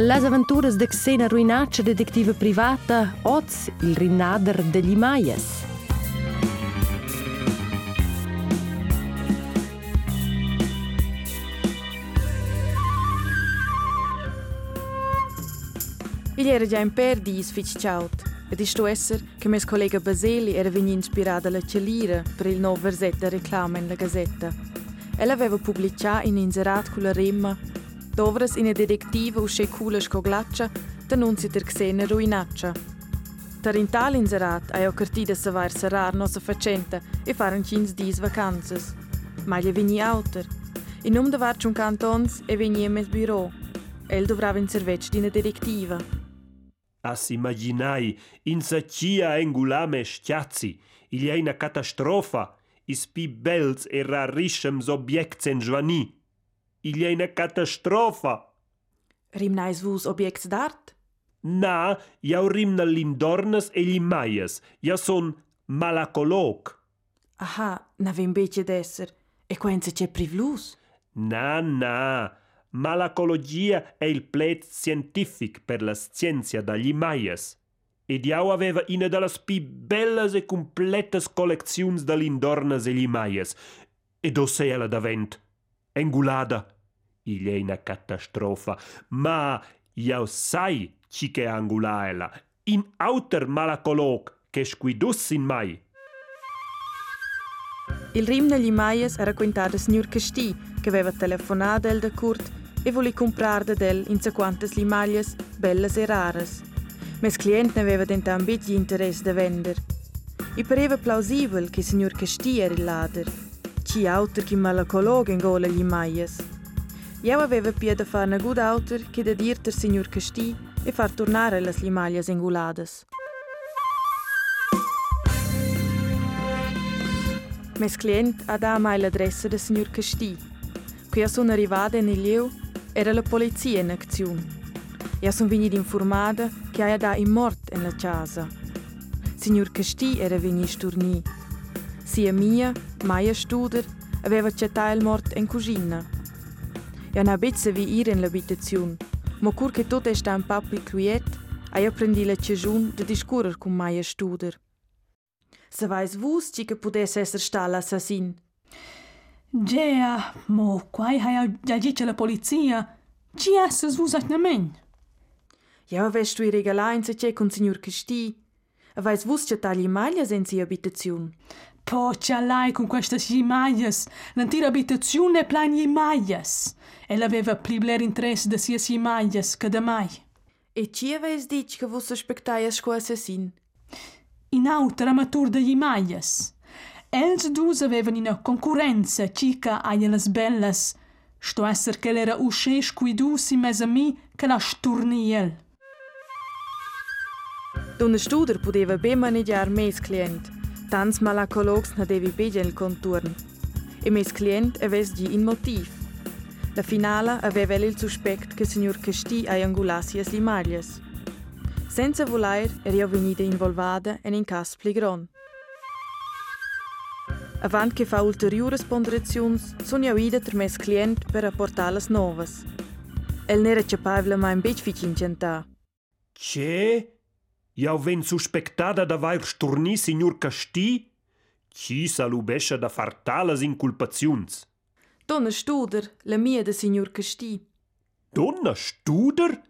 Las aventuras de Xena Ruinaccia, detectiva privata, oz il rimnader degli Maias. Il era già in per dis fitch ciaut. Ed isto esser che mes collega Baseli era vegni inspirata la celira per il nuovo versetto reclama in la gazzetta. Ella aveva pubblicato in inserat con la remma Dovras in detectiva usce cula scoglaccia denunzia ter Xena ruinaccia. Tar in tal inserat ai occartida savar sarar nossa facenta e faren cins dis vacanzas. Maglia vegni auter. In num de varciun cantons e vegni mes bureau. El dovrava in servetch di una detectiva. As imaginai in sacia engulame schiazzi, il una catastrofa, is pi bels e rarischems objects en jvani. Il è una catastrofa. Rimnais vus objects d'art? Na, jau rimna l'indornas e gli maias, ja son malacolog. Aha, n'avem bece d'esser. E quenza c'è privlus? Na, na, malacologia è il plet scientific per la scienza dagli maias. Ed jau aveva una delle pi bellas e completas colleczions dall'indornas e gli maias. Ed osse ella davent. Engulada. idejna katastrofa, ma io sai, cike angulaela, in auter malacolog, che squidussin mai. Il rim degli maies era quintato signor Castì, che aveva telefonato a da Kurt e voleva comprare da del in cinquantas limaglias belle e rares. Mes client ne aveva tentato un bit interesse di vendere. E pareva plausibile che il signor Castì era il ladro. Ci auter che malacologo in gola gli maies. Io aveva pia da fare una good autor che da dirter signor Casti e far tornare las li maglias inguladas. Mes client ha da mai l'adressa del signor Casti. Qui sono arrivata in Lieu era la polizia in azione. Io sono venuta informata che ha da in mort in la casa. Signor Casti era venuto storni. Sia mia, Maia Studer, aveva accettato il mort in cucina. Io non abitse vi ir in l'abitazione, ma cur che è sta un papi quiet, io prendi la cejun de discurer con Maia Studer. Se vais vus ci che potesse essere sta l'assassin. Gea, mo quai hai già dice la polizia. Ci esses vus atnamen. Ja, avest tu i regalà in se con signor Casti. Vais vus che tagli maglia senza abitazione. Porcia là con queste gimaglias, l'antica abitazione plan gimaglias. Ela aveva più bler interesse da sia gimaglias che da mai. E ci aveis dit che vos aspectaias co assassin? Inautra matur da gimaglias. Els dus avevano una concorrenza cica agli bellas, sto esser che l'era usce squidusi mes a mi che la storniel. Dona Studer poteva ben manegiar mes client. Tans malacologs na devi bege il conturn. E mes client aves gi in motiv. La finala aveva il suspect che signor Casti ai angulasias li maglias. Senza voler era io venuta involvada in un cas pli gran. Avant che fa ulteriores ponderazions, sono ida ter mes client per apportar las novas. El n'era capabile ma un bec fic incenta. e ao vem suspectada da vai restorni senhor Casti, chi sa lubexa da fartalas inculpaziuns. Dona Studer, la mia de signor Casti. Dona Studer?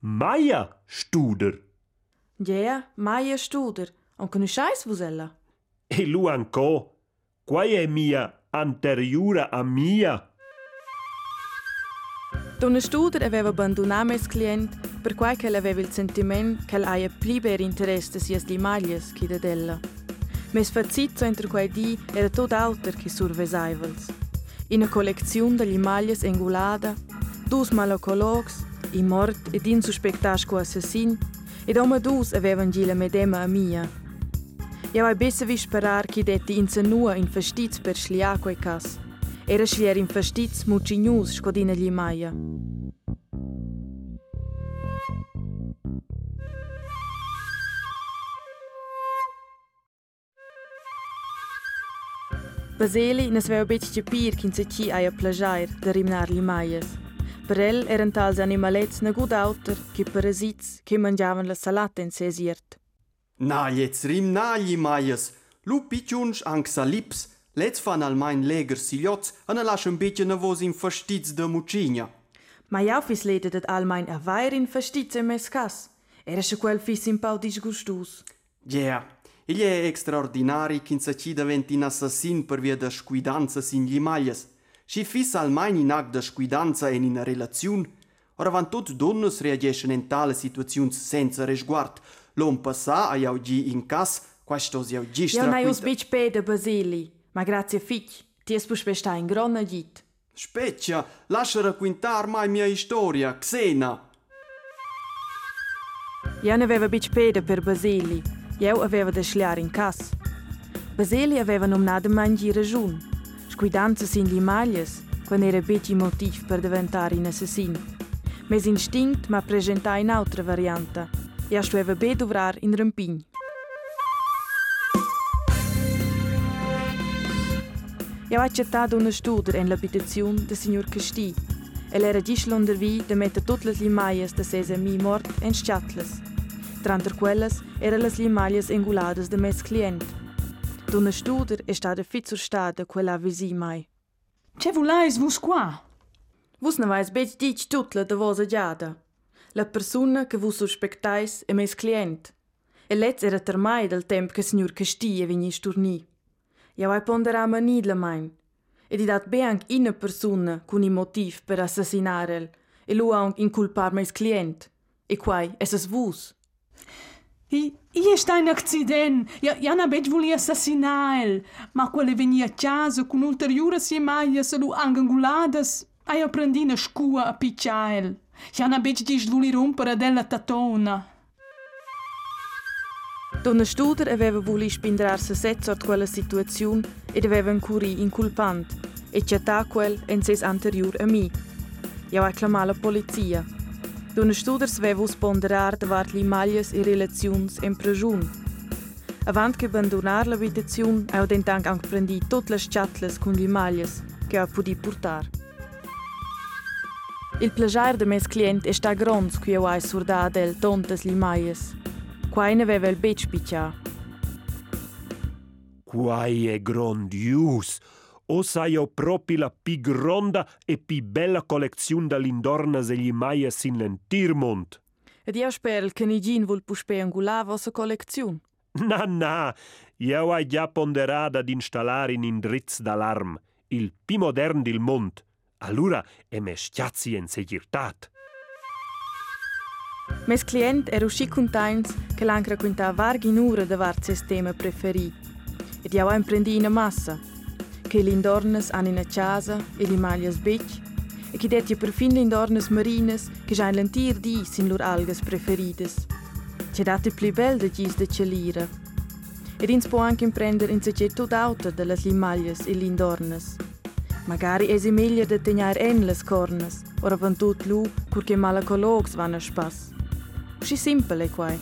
Maia Studer. Yeah, Maia Studer. On conosciais vos ella? E lu qual Quai è mia anteriura a mia? Dona Studer aveva abbandonato il cliente per quai che aveva il sentiment che aia pli ber interesse de sias di maglias che de della. Mes fazizzo entre quai di era tot auter che survesaivels. In una collezione degli maglias engulada, dus malacologs, i mort ed in suspectasco assassin, ed oma dus avevan gi la medema a mia. Ja vai besser vi sperar che detti in senua in fastiz per schlia quei cas. Era schlier in fastiz mucignus scodina gli maia. Baseli nas veu bet capir kin se ci aia plagiar da rimnar li maias. Per el eran tals animalets ne gut auter che parasits che mangiavan la salata in sesiert. Na, jetzt rim nagli maies. Lu picciunsch anc salips. Let's fan al mein leger siliots an lasch un beetje nervos in fastiz de mucigna. Ma jau fis lede dat almain a vair in fastiz e mes cas. Era sche quel fis in pau disgustus. Yeah, ele é extraordinar e quem se cida ventin assassin per via da scuidanza sin gli maglias. Și fis al mai in act da scuidanza en in relațiun, ora van tot donnes reagescen en tale situațiuns senza resguard, l'om passa a iau gi in cas, quastos iau gi stracuita. Iau nai us bec pe de Basili, ma grazie fic, ties pus pe sta in grona git. Speccia, lascia racquintar mai mia istoria, Xena. Iau ne aveva bec pede per Basili, Eu aveva de chilhar em casa. Mas ele aveva nominado mangi rajun, scuidando-se de malhas, quando era beti motiv para diventar um assassino. Mas instinto me apresentar em outra variante, e acho que bem dobrar em rampinho. Eu accettato un studio en l'abitazion de signor Casti. El era disch vi de meter tutte le limaie de sesa mi mort en sciatles. Tranter quelles era las limaias enguladas de mes client. D'una studer è stata fizur stada quella visi mai. Ce volais vus qua? Vus ne vais bec dic tutla de vosa giada. La persona che vus suspectais è mes client. E letz era termai del temp che signor Casti e vegni sturni. Ja vai pondera manid la main. E di dat be ina persona con i motiv per assassinare el. E lu anche inculpar mes client. E quai, es vus. I, è un accident. Ja, na bec volia assassinar ma quelle venia a casa con ulteriore si maia se lu anganguladas. Ai apprendi na scua a picciael. Ja na bec dis voli rompere della tatona. Donna Studer aveva voli spindrarsi sezzo a quella situazione ed aveva un curi inculpant e chattà quel en ses anterior a mi. Vai clamar la polizia. Dun studer svevo sponderar davart li maglias e relaziuns en preschun. Avant che abandonar l'abitaziun, heu dentank anche prendi tot las chatlas cun li maglias che heu pudi purtar. Il plagiar de mes client è sta grons qui eu ai surdad el tontas li maglias. Quaine veve el bec piccia. Quai è grondius! O sai io proprio la pi gronda e pi bella collezione dall'indornas e gli maias in l'entirmont. Ed io spero che Nigin vuol puspe angulare vostra collezione. Na, na, io ho già ponderato ad installare un indirizzo d'alarm, il più moderno del mondo. Allora è me stiazzi in segirtat. Mes client era usci contains che l'ancra quinta varghi un'ora da vart sistema preferi. Ed io ho imprendi in massa, che l'indornes hanno in casa e li maglias bec, e che detti perfin l'indornes marines che già in lentir di sin lor algas preferides. C'è date più bel da gis de celira. Ed ins può anche imprendere in sece tut auta delle limaglias e l'indornes. Magari è meglio da tegnare en les cornes, ora van tut lu, pur che malacologs van a spas. Schi simpel è quai.